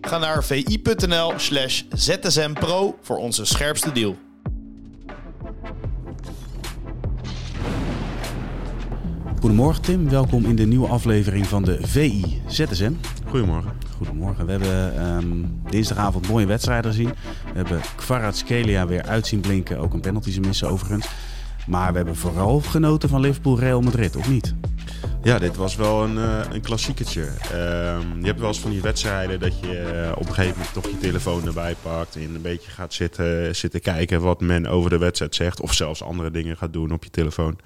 Ga naar vi.nl slash zsmpro voor onze scherpste deal. Goedemorgen Tim, welkom in de nieuwe aflevering van de VI ZSM. Goedemorgen. Goedemorgen, we hebben ehm, dinsdagavond mooie wedstrijden gezien. We hebben Kvaratskhelia weer uitzien blinken, ook een penalty ze missen overigens. Maar we hebben vooral genoten van Liverpool-Real Madrid, of niet? Ja, dit was wel een, uh, een klassieketje. Ehm, je hebt wel eens van die wedstrijden dat je eh, op een gegeven moment toch je telefoon erbij pakt en een beetje gaat zitten, zitten kijken wat men over de wedstrijd zegt. Of zelfs andere dingen gaat doen op je telefoon.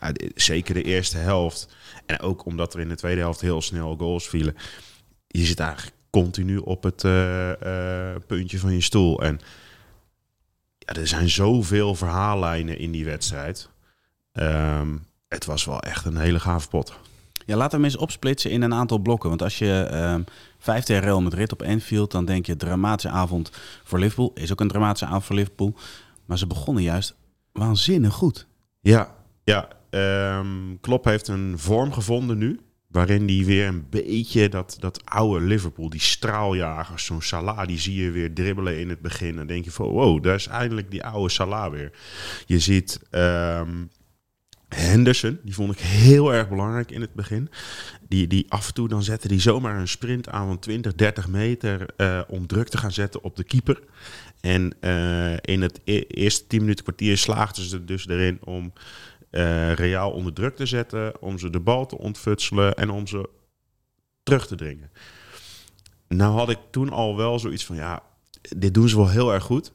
Ja, zeker de eerste helft. En ook omdat er in de tweede helft heel snel goals vielen. Je zit eigenlijk continu op het uh, puntje van je stoel. En ja, er zijn zoveel verhaallijnen in die wedstrijd. Um, het was wel echt een hele gave pot. Ja, laten we hem eens opsplitsen in een aantal blokken. Want als je vijf tegen Real Madrid op Anfield, dan denk je dramatische avond voor Liverpool. Is ook een dramatische avond voor Liverpool. Maar ze begonnen juist waanzinnig goed. Ja, ja. Um, Klopp heeft een vorm gevonden nu. Waarin die weer een beetje dat, dat oude Liverpool, die straaljagers, zo'n Salah, die zie je weer dribbelen in het begin. Dan denk je van, wow, daar is eindelijk die oude Salah weer. Je ziet um, Henderson, die vond ik heel erg belangrijk in het begin. Die, die af en toe dan zette die zomaar een sprint aan van 20, 30 meter uh, om druk te gaan zetten op de keeper. En uh, in het e eerste 10 minuten kwartier slaagden ze dus erin om uh, Real onder druk te zetten, om ze de bal te ontfutselen en om ze terug te dringen. Nou had ik toen al wel zoiets van, ja, dit doen ze wel heel erg goed.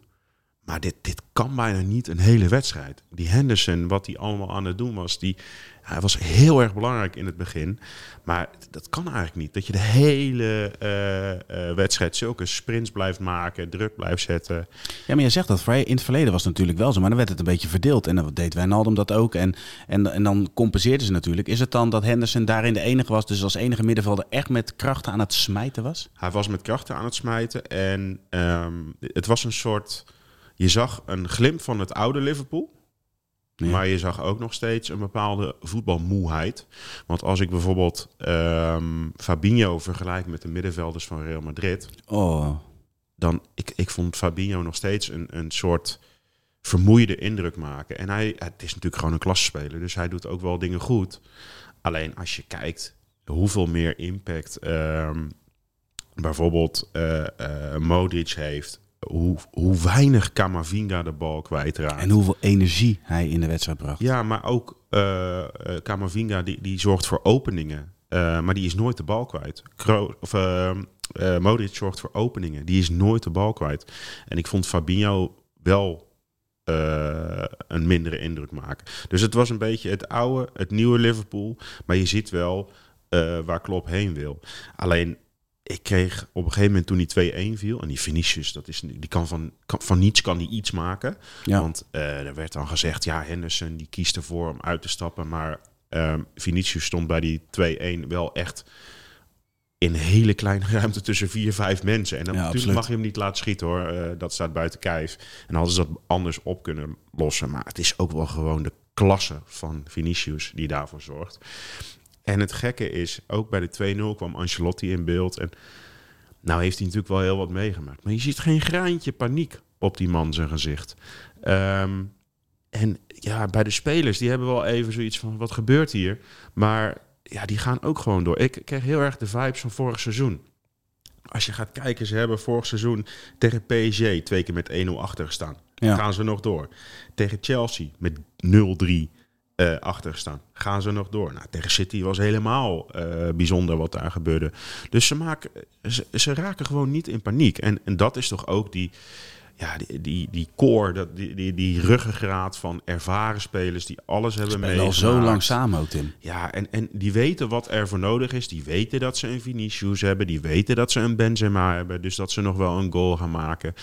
Maar dit, dit kan bijna niet een hele wedstrijd. Die Henderson, wat hij allemaal aan het doen was, die, hij was heel erg belangrijk in het begin. Maar dat kan eigenlijk niet. Dat je de hele uh, uh, wedstrijd zulke sprints blijft maken, druk blijft zetten. Ja, maar je zegt dat vrij. In het verleden was het natuurlijk wel zo, maar dan werd het een beetje verdeeld. En dan deed Wijnaldum dat ook. En, en, en dan compenseerden ze natuurlijk. Is het dan dat Henderson daarin de enige was, dus als enige middenvelder echt met krachten aan het smijten was? Hij was met krachten aan het smijten. En um, het was een soort je zag een glimp van het oude Liverpool. Ja. Maar je zag ook nog steeds een bepaalde voetbalmoeheid. Want als ik bijvoorbeeld um, Fabinho vergelijk met de middenvelders van Real Madrid. Oh. Dan ik, ik vond Fabinho nog steeds een, een soort vermoeide indruk maken. En hij, het is natuurlijk gewoon een klassespeler. Dus hij doet ook wel dingen goed. Alleen als je kijkt hoeveel meer impact um, bijvoorbeeld uh, uh, Modric heeft hoe, hoe weinig Camavinga de bal kwijtraakt. En hoeveel energie hij in de wedstrijd bracht. Ja, maar ook uh, uh, Camavinga die, die zorgt voor openingen. Uh, maar die is nooit de bal kwijt. Kro of, Modric zorgt voor openingen. Die is nooit de bal kwijt. En ik vond Fabinho wel een mindere indruk maken. Dus het was een beetje het oude, het nieuwe Liverpool. Maar je ziet wel waar Klopp heen wil. Alleen ik kreeg op een gegeven moment toen die 2-1 viel. En die Vinicius, dat is, die kan van, kan, van niets kan die iets maken. Ja. Want uh, er werd dan gezegd, ja, Henderson die kiest ervoor om uit te stappen. Maar um, Vinicius stond bij die 2-1 wel echt in een hele kleine ruimte tussen vier, vijf mensen. En dan Ja, natuurlijk absoluut. mag je hem niet laten schieten hoor. Uh, dat staat buiten kijf. En hadden ze dat anders op kunnen lossen. Maar het is ook wel gewoon de klasse van Vinicius die daarvoor zorgt. En het gekke is, ook bij de 2-0 kwam Ancelotti in beeld. En nou heeft hij natuurlijk wel heel wat meegemaakt. Maar je ziet geen graantje paniek op die man zijn gezicht. Um, en ja, bij de spelers, die hebben wel even zoiets van, wat gebeurt hier? Maar ja, die gaan ook gewoon door. Ik kreeg heel erg de vibes van vorig seizoen. Als je gaat kijken, ze hebben vorig seizoen tegen PSG twee keer met 1-0 achter gestaan. Ja. Gaan ze nog door. Tegen Chelsea met 0-3 uh, achter staan. Gaan ze nog door? Nou, tegen City was helemaal uh, bijzonder wat daar gebeurde. Dus ze, maken, ze, ze, raken gewoon niet in paniek. En, en dat is toch ook die, ja, die, die, die core, dat, die, die, die ruggengraat van ervaren spelers die alles hebben Spelen al zo lang samen ook, Tim. Ja, en, en die weten wat er voor nodig is. Die weten dat ze een Vinicius hebben. Die weten dat ze een Benzema hebben. Dus dat ze nog wel een goal gaan maken.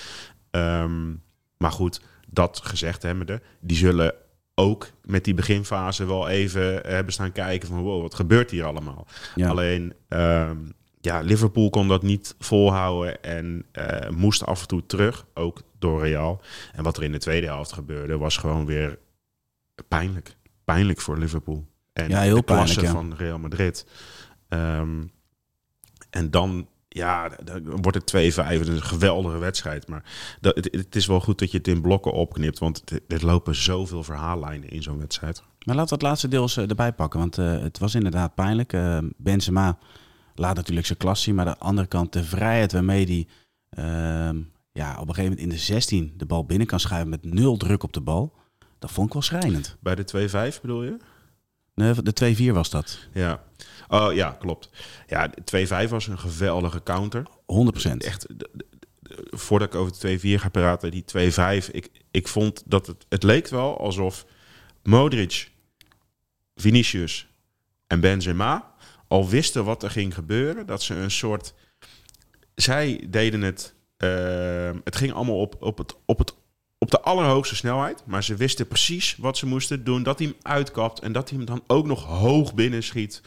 Ehm, maar goed, dat gezegd hebbende, die zullen ook met die beginfase wel even hebben staan kijken van wow, wat gebeurt hier allemaal? Ja. Alleen, ehm, ja, Liverpool kon dat niet volhouden en eh, moest af en toe terug, ook door Real. En wat er in de tweede helft gebeurde, was gewoon weer pijnlijk. Pijnlijk voor Liverpool. En Ja, heel de klasse pijnlijk, ja. van Real Madrid. Ehm, en dan, ja, dan wordt het 2-5. Het is een geweldige wedstrijd. Maar dat, het, het is wel goed dat je het in blokken opknipt. Want er lopen zoveel verhaallijnen in zo'n wedstrijd. Maar laten we het laatste deel eens eh, erbij pakken. Want eh, het was inderdaad pijnlijk. Eh, Benzema laat natuurlijk zijn klas zien. Maar aan de andere kant de vrijheid waarmee hij ehm, ja, op een gegeven moment in de 16 de bal binnen kan schuiven met nul druk op de bal. Dat vond ik wel schrijnend. Bij de 2-5 bedoel je? Nee, de 2-4 was dat. Ja. Oh ja, klopt. Ja, de 2-5 was een geweldige counter. 100%. Echt, voordat ik over de 2-4 ga praten, die 2-5. Ik, ik vond dat het, het leek wel alsof Modric, Vinicius en Benzema al wisten wat er ging gebeuren. Dat ze een soort... Zij deden het... eh, het ging allemaal op, op, het, op, het, de allerhoogste snelheid. Maar ze wisten precies wat ze moesten doen. Dat hij hem uitkapt en dat hij hem dan ook nog hoog binnen schiet.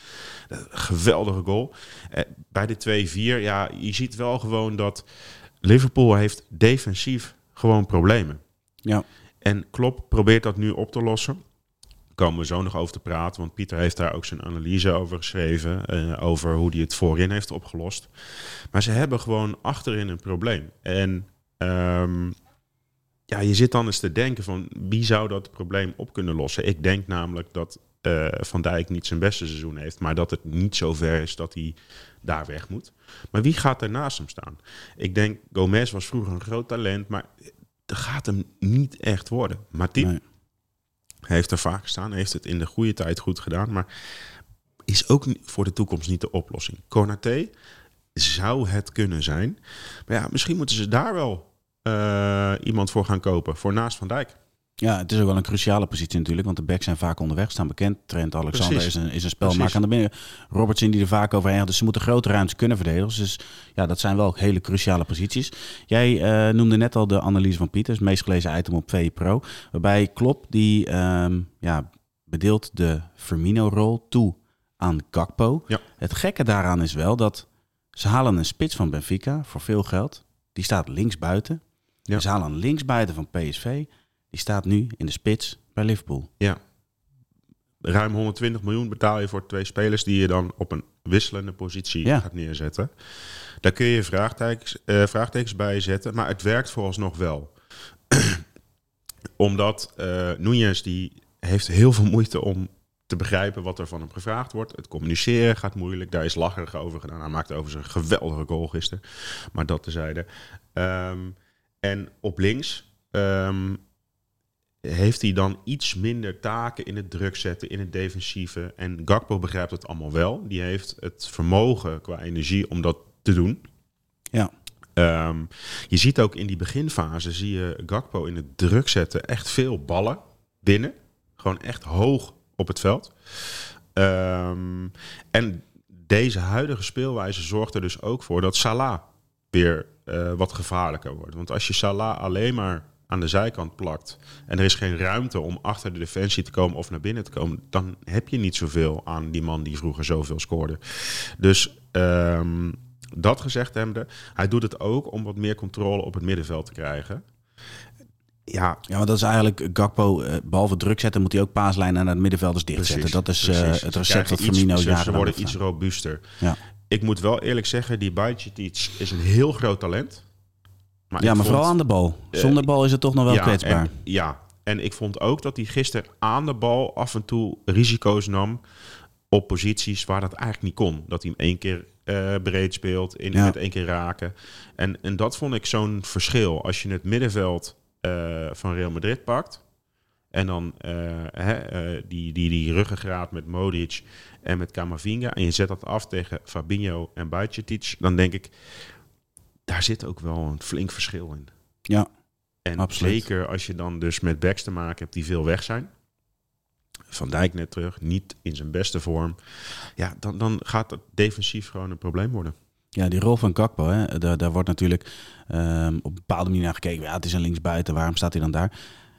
Eh, Geweldige goal. Eh, bij de 2-4, ja, je ziet wel gewoon dat Liverpool heeft defensief gewoon problemen. Ja. En Klopp probeert dat nu op te lossen. Daar komen we zo nog over te praten, want Pieter heeft daar ook zijn analyse over geschreven. eh, over hoe hij het voorin heeft opgelost. Maar ze hebben gewoon achterin een probleem. En ehm, ja, je zit dan eens te denken van wie zou dat probleem op kunnen lossen. Ik denk namelijk dat eh, Van Dijk niet zijn beste seizoen heeft, maar dat het niet zo ver is dat hij daar weg moet. Maar wie gaat er naast hem staan? Ik denk, Gomez was vroeger een groot talent, maar dat gaat hem niet echt worden. Matip Nee. heeft er vaak gestaan, heeft het in de goede tijd goed gedaan, maar is ook voor de toekomst niet de oplossing. Konaté zou het kunnen zijn, maar ja, misschien moeten ze daar wel eh, iemand voor gaan kopen, voor naast Van Dijk. Ja, het is ook wel een cruciale positie natuurlijk, want de backs zijn vaak onderweg, staan bekend. Trent Alexander Precies. is een, is een spelmaker aan de binnen. Robertson die er vaak overheen gaat, dus ze moeten grote ruimtes kunnen verdedigen. Dus ja, dat zijn wel hele cruciale posities. Jij eh, noemde net al de analyse van Pieters, meest gelezen item op VE Pro, waarbij Klopp die ehm, ja, bedeelt de Firmino-rol toe aan Gakpo. Ja. Het gekke daaraan is wel dat ze halen een spits van Benfica voor veel geld. Die staat links buiten. Ja. Ze halen een linksbuiten van PSV. Die staat nu in de spits bij Liverpool. Ja. Ruim 120 miljoen betaal je voor twee spelers die je dan op een wisselende positie Ja. gaat neerzetten. Daar kun je vraagtekens, eh, vraagtekens bij zetten, maar het werkt vooralsnog wel. Omdat eh Nunez die heeft heel veel moeite om te begrijpen wat er van hem gevraagd wordt. Het communiceren gaat moeilijk. Daar is lacherig over gedaan. Hij maakte overigens een geweldige goal gisteren. Maar dat tezijde. Ehm en op links ehm, heeft hij dan iets minder taken in het druk zetten, in het defensieve. En Gakpo begrijpt het allemaal wel. Die heeft het vermogen qua energie om dat te doen. Ja. Ehm, je ziet ook in die beginfase, zie je Gakpo in het druk zetten echt veel ballen binnen. Gewoon echt hoog op het veld. Ehm, en deze huidige speelwijze zorgt er dus ook voor dat Salah weer eh, wat gevaarlijker wordt. Want als je Salah alleen maar aan de zijkant plakt en er is geen ruimte om achter de defensie te komen of naar binnen te komen, dan heb je niet zoveel aan die man die vroeger zoveel scoorde. Dus ehm, dat gezegd hebbende, hij doet het ook om wat meer controle op het middenveld te krijgen. Ja, Ja, maar dat is eigenlijk Gakpo, eh, behalve druk zetten, moet hij ook paaslijnen naar het middenvelders dichtzetten. Dat is eh, het recept dat Firmino jaren Ze worden iets robuuster. Ja. Ik moet wel eerlijk zeggen, die Bajcetic is een heel groot talent. Maar Ja, maar vond- vooral aan de bal. Zonder bal is het toch nog wel ja, kwetsbaar. En, ja, en ik vond ook dat hij gisteren aan de bal af en toe risico's nam op posities waar dat eigenlijk niet kon. Dat hij hem één keer eh, breed speelt, in, Ja. met één keer raken. En, en dat vond ik zo'n verschil. Als je het middenveld eh, van Real Madrid pakt... En dan eh, hè, eh, die, die, die ruggengraat met Modric en met Camavinga. En je zet dat af tegen Fabinho en Bajcetic. Dan denk ik, daar zit ook wel een flink verschil in. Ja. En Absoluut. zeker als je dan dus met backs te maken hebt die veel weg zijn. Van Dijk net terug, niet in zijn beste vorm. Ja, dan, dan gaat het defensief gewoon een probleem worden. Ja, die rol van Gakpo, hè, daar, daar wordt natuurlijk ehm, op een bepaalde manier naar gekeken. Ja, het is een linksbuiten, waarom staat hij dan daar?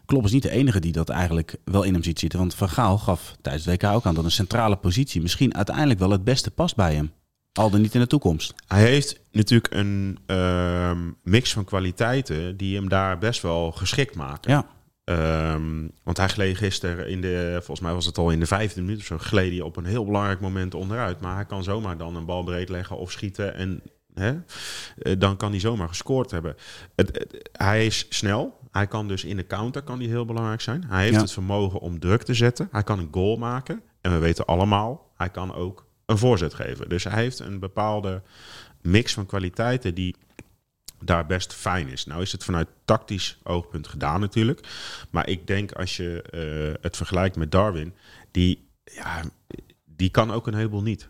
Klopp is niet de enige die dat eigenlijk wel in hem ziet zitten. Want Van Gaal gaf tijdens het WK ook aan dat een centrale positie misschien uiteindelijk wel het beste past bij hem. Al dan niet in de toekomst. Hij heeft natuurlijk een ehm, mix van kwaliteiten die hem daar best wel geschikt maken. Ja, Ehm, want hij gleed gisteren in de, volgens mij was het al in de vijfde minuut of zo, gleed hij op een heel belangrijk moment onderuit. Maar hij kan zomaar dan een bal breed leggen of schieten en hè, eh, dan kan hij zomaar gescoord hebben. Het, het- hij is snel. Hij kan dus in de counter kan hij heel belangrijk zijn. Hij heeft Ja. het vermogen om druk te zetten. Hij kan een goal maken. En we weten allemaal, hij kan ook een voorzet geven. Dus hij heeft een bepaalde mix van kwaliteiten die daar best fijn is. Nou is het vanuit tactisch oogpunt gedaan natuurlijk. Maar ik denk als je eh, het vergelijkt met Darwin, die, ja, die kan ook een heleboel niet.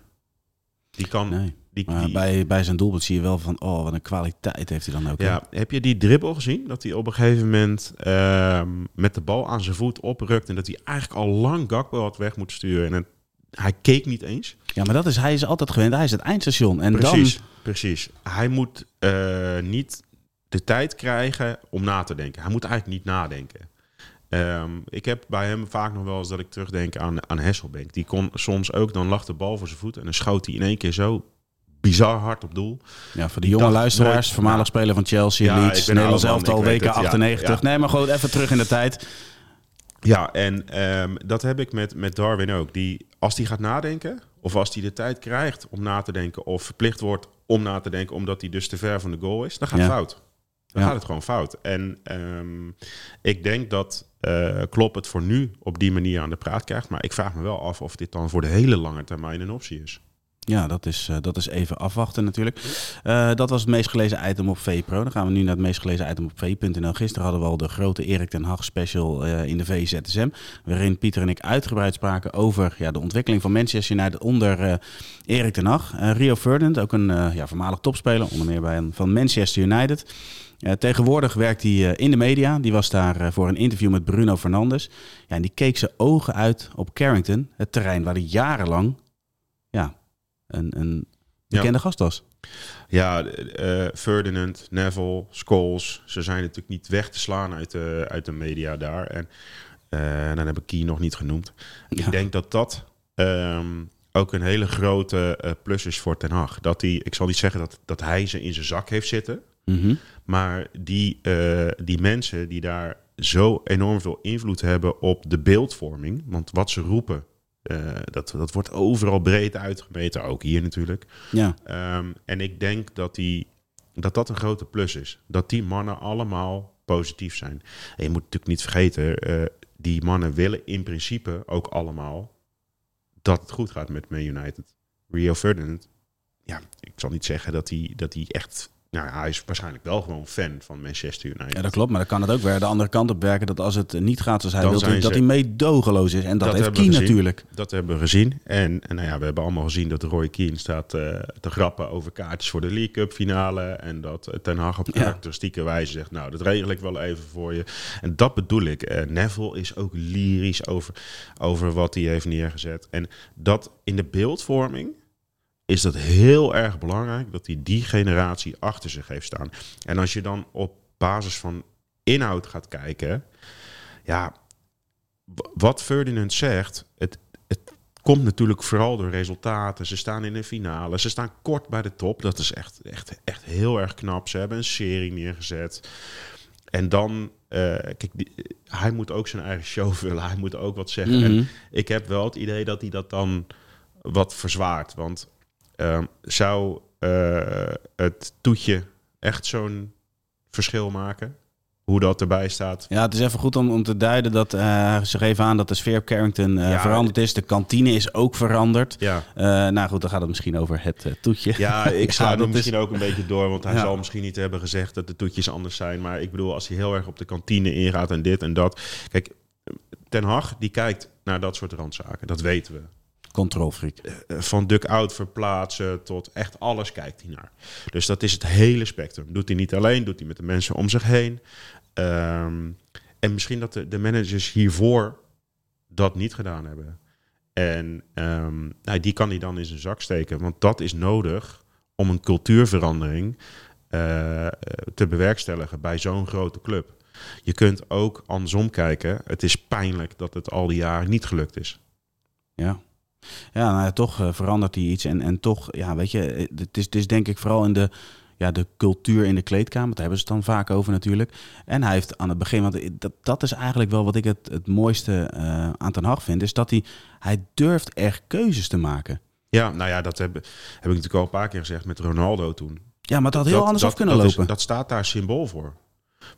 Die kan... nee. Die, bij, bij zijn doelpunt zie je wel van, oh, wat een kwaliteit heeft hij dan ook. ja, heb je die dribbel gezien? Dat hij op een gegeven moment ehm, met de bal aan zijn voet oprukt... en dat hij eigenlijk al lang Gakpo had weg moeten sturen. En het- hij keek niet eens. ja, maar dat is, hij is altijd gewend. Hij is het eindstation. En Precies, dan, precies. Hij moet eh, niet de tijd krijgen om na te denken. Hij moet eigenlijk niet nadenken. Ehm, ik heb bij hem vaak nog wel eens dat ik terugdenk aan, aan Hasselbank. Die kon soms ook, dan lag de bal voor zijn voet... en dan schoot hij in één keer zo bizar hard op doel. ja, voor de jonge luisteraars, voormalig speler van Chelsea, Ja, Leeds, Nederlands elftal, ik weet WK het, ja. 98. Ja. Nee, maar gewoon even terug in de tijd. Ja, en ehm, dat heb ik met, met Darwin ook. Die, als die gaat nadenken, of als hij de tijd krijgt om na te denken... of verplicht wordt om na te denken omdat hij dus te ver van de goal is... dan gaat het fout. Dan gaat het gewoon fout. En ehm, ik denk dat eh Klopp het voor nu op die manier aan de praat krijgt. Maar ik vraag me wel af of dit dan voor de hele lange termijn een optie is. Ja, dat is, eh, dat is even afwachten natuurlijk. Eh, dat was het meest gelezen item op VPRO. Dan gaan we nu naar het meest gelezen item op v.nl. Gisteren hadden we al de grote Erik ten Hag special eh, in de VZSM. Waarin Pieter en ik uitgebreid spraken over ja, de ontwikkeling van Manchester United onder Erik ten Hag. Rio Ferdinand, ook een ja, voormalig topspeler, onder meer bij een, van Manchester United. Tegenwoordig werkt hij in de media. Die was daar voor een interview met Bruno Fernandes. Ja, en die keek zijn ogen uit op Carrington, het terrein waar hij jarenlang ja, een, een bekende gast was. Ja, eh, Ferdinand, Neville, Scholes, ze zijn natuurlijk niet weg te slaan uit de, uit de media daar. En eh, dan heb ik Key nog niet genoemd. Ja. Ik denk dat dat ehm, ook een hele grote eh, plus is voor Ten Hag. Dat hij, ik zal niet zeggen dat, dat hij ze in zijn zak heeft zitten. Mhm. Maar die, eh, die mensen die daar zo enorm veel invloed hebben op de beeldvorming. Want wat ze roepen, eh, dat, dat wordt overal breed uitgemeten. Ook hier natuurlijk. Ja. Ehm, en ik denk dat, die, dat dat een grote plus is. Dat die mannen allemaal positief zijn. En je moet natuurlijk niet vergeten, eh, die mannen willen in principe ook allemaal dat het goed gaat met Man United. Rio Ferdinand, ja, ik zal niet zeggen dat hij, dat hij echt... Nou, hij is waarschijnlijk wel gewoon fan van Manchester United. ja, dat klopt. Maar dan kan het ook weer de andere kant op werken. Dat als het niet gaat zoals hij wil, dat hij meedogenloos is. En dat, Dat heeft gezien. natuurlijk. Dat hebben we gezien. En, en nou ja, we hebben allemaal gezien dat Roy Keane staat eh, te grappen over kaartjes voor de League Cup finale. En dat Ten Hag op Ja. karakteristieke wijze zegt, nou, dat regel ik wel even voor je. En dat bedoel ik. Eh, Neville is ook lyrisch over, over wat hij heeft neergezet. En dat in de beeldvorming is dat heel erg belangrijk dat hij die generatie achter zich heeft staan. En als je dan op basis van inhoud gaat kijken, ja, wat Ferdinand zegt, het, het komt natuurlijk vooral door resultaten. Ze staan in de finale, ze staan kort bij de top. Dat is echt, echt, echt heel erg knap. Ze hebben een serie neergezet. En dan, eh, kijk, die- hij moet ook zijn eigen show vullen. Hij moet ook wat zeggen. Mhm. En ik heb wel het idee dat hij dat dan wat verzwaart. Want ehm, zou eh, het toetje echt zo'n verschil maken? Hoe dat erbij staat? Ja, het is even goed om, om te duiden dat eh, ze geven aan dat de sfeer op Carrington eh, Ja. veranderd is. De kantine is ook veranderd. Ja, nou goed, dan gaat het misschien over het toetje. Ja, ik sla dat hem is- misschien ook een beetje door, want hij Ja. zal misschien niet hebben gezegd dat de toetjes anders zijn. Maar ik bedoel, als hij heel erg op de kantine ingaat en dit en dat. Kijk, Ten Hag die kijkt naar dat soort randzaken, dat weten we. Controlfreak. Eh, Van duck-out verplaatsen tot echt alles kijkt hij naar. Dus dat is het hele spectrum. Doet hij niet alleen, doet hij met de mensen om zich heen. Ehm, en misschien dat de, de managers hiervoor dat niet gedaan hebben. En nou, die kan hij dan in zijn zak steken. Want dat is nodig om een cultuurverandering eh, te bewerkstelligen bij zo'n grote club. Je kunt ook andersom kijken. Het is pijnlijk dat het al die jaren niet gelukt is. Ja. Ja, nou ja, toch uh, verandert hij iets. En, en toch, ja, weet je, het is, het is denk ik vooral in de, ja, de cultuur in de kleedkamer. Daar hebben ze het dan vaak over natuurlijk. En hij heeft aan het begin, want dat, dat is eigenlijk wel wat ik het, het mooiste uh, aan Ten Hag vind, is dat hij, hij durft echt keuzes te maken. Ja, nou ja, dat heb, heb ik natuurlijk al een paar keer gezegd met Ronaldo toen. Ja, maar dat had heel anders dat, af kunnen dat lopen. Is, dat staat daar symbool voor.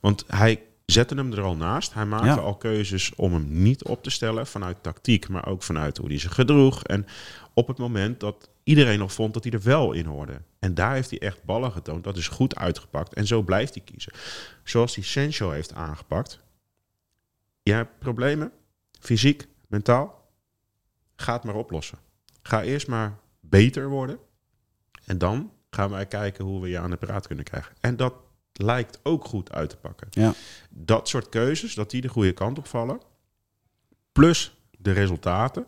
Want hij zette hem er al naast. Hij maakte Ja. al keuzes om hem niet op te stellen vanuit tactiek, maar ook vanuit hoe hij zich gedroeg. En op het moment dat iedereen nog vond dat hij er wel in hoorde. En daar heeft hij echt ballen getoond. Dat is goed uitgepakt. En zo blijft hij kiezen. Zoals hij Sancho heeft aangepakt. Je hebt problemen, fysiek, mentaal. Ga het maar oplossen. Ga eerst maar beter worden. En dan gaan wij kijken hoe we je aan de praat kunnen krijgen. En dat lijkt ook goed uit te pakken. Ja. Dat soort keuzes, dat die de goede kant op vallen. Plus de resultaten.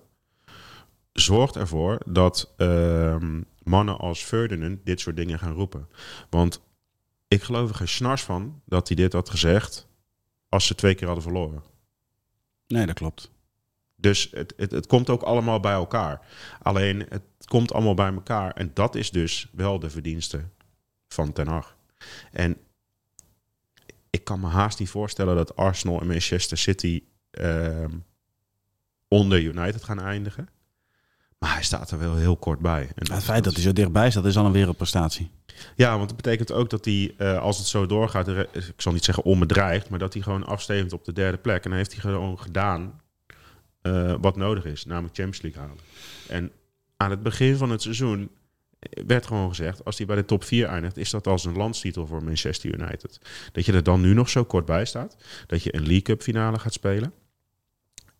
Zorgt ervoor dat ehm, mannen als Ferdinand dit soort dingen gaan roepen. Want ik geloof er geen snars van dat hij dit had gezegd als ze twee keer hadden verloren. Nee, dat klopt. Dus het, het, het komt ook allemaal bij elkaar. Alleen het komt allemaal bij elkaar. En dat is dus wel de verdienste van Ten Hag. En ik kan me haast niet voorstellen dat Arsenal en Manchester City ehm, onder United gaan eindigen. Maar hij staat er wel heel kort bij. En het feit dat hij zo dichtbij staat, is al een wereldprestatie. Ja, want dat betekent ook dat hij, eh, als het zo doorgaat, ik zal niet zeggen onbedreigd, maar dat hij gewoon afstevend op de derde plek. En dan heeft hij gewoon gedaan eh, wat nodig is, namelijk Champions League halen. En aan het begin van het seizoen werd gewoon gezegd, als hij bij de top 4 eindigt, is dat als een landstitel voor Manchester United. Dat je er dan nu nog zo kort bij staat, dat je een League Cup finale gaat spelen.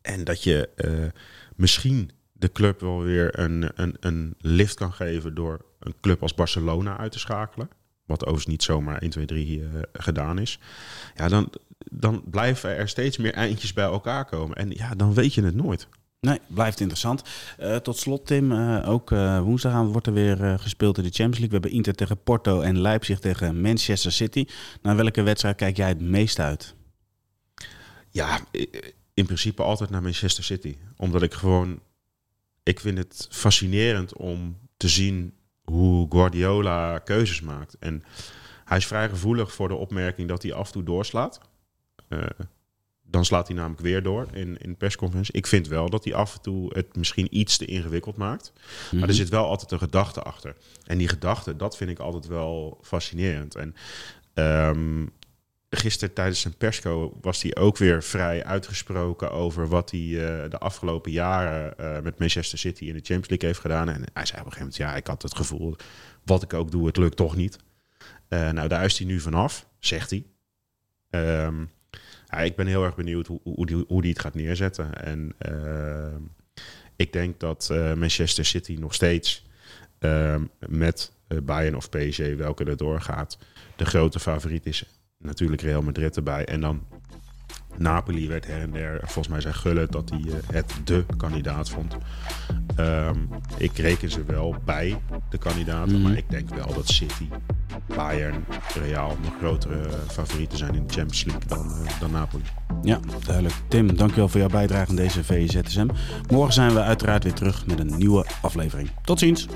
En dat je eh, misschien de club wel weer een, een, een lift kan geven door een club als Barcelona uit te schakelen. Wat overigens niet zomaar 1, 2, 3 eh, gedaan is. Ja, dan, dan blijven er steeds meer eindjes bij elkaar komen. En ja, dan weet je het nooit. Nee, blijft interessant. Eh, tot slot, Tim, eh, ook eh, woensdagavond wordt er weer gespeeld in de Champions League. We hebben Inter tegen Porto en Leipzig tegen Manchester City. Naar welke wedstrijd kijk jij het meest uit? Ja, in principe altijd naar Manchester City. Omdat ik gewoon... Ik vind het fascinerend om te zien hoe Guardiola keuzes maakt. En hij is vrij gevoelig voor de opmerking dat hij af en toe doorslaat. Dan slaat hij namelijk weer door in, in persconferentie. Ik vind wel dat hij af en toe het misschien iets te ingewikkeld maakt. Maar er zit wel altijd een gedachte achter. En die gedachte, dat vind ik altijd wel fascinerend. En ehm, gisteren tijdens zijn persco was hij ook weer vrij uitgesproken over wat hij eh, de afgelopen jaren eh, met Manchester City in de Champions League heeft gedaan. En hij zei op een gegeven moment, ja, ik had het gevoel, wat ik ook doe, het lukt toch niet. Eh, nou, daar is hij nu vanaf, zegt hij. Ehm, ja, ik ben heel erg benieuwd hoe, hoe, die, hoe die het gaat neerzetten. En ehm, ik denk dat eh, Manchester City nog steeds ehm, met eh, Bayern of PSG, welke er doorgaat, de grote favoriet is. Natuurlijk Real Madrid erbij. En dan Napoli werd her en der, volgens mij zei Gullit dat hij eh, het de kandidaat vond. Ehm, ik reken ze wel bij de kandidaten, Mhm. maar ik denk wel dat City, Bayern, Real nog grotere favorieten zijn in de Champions League dan, eh, dan Napoli. Ja, duidelijk. Tim, dankjewel voor jouw bijdrage aan deze VZSM. Morgen zijn we uiteraard weer terug met een nieuwe aflevering. Tot ziens.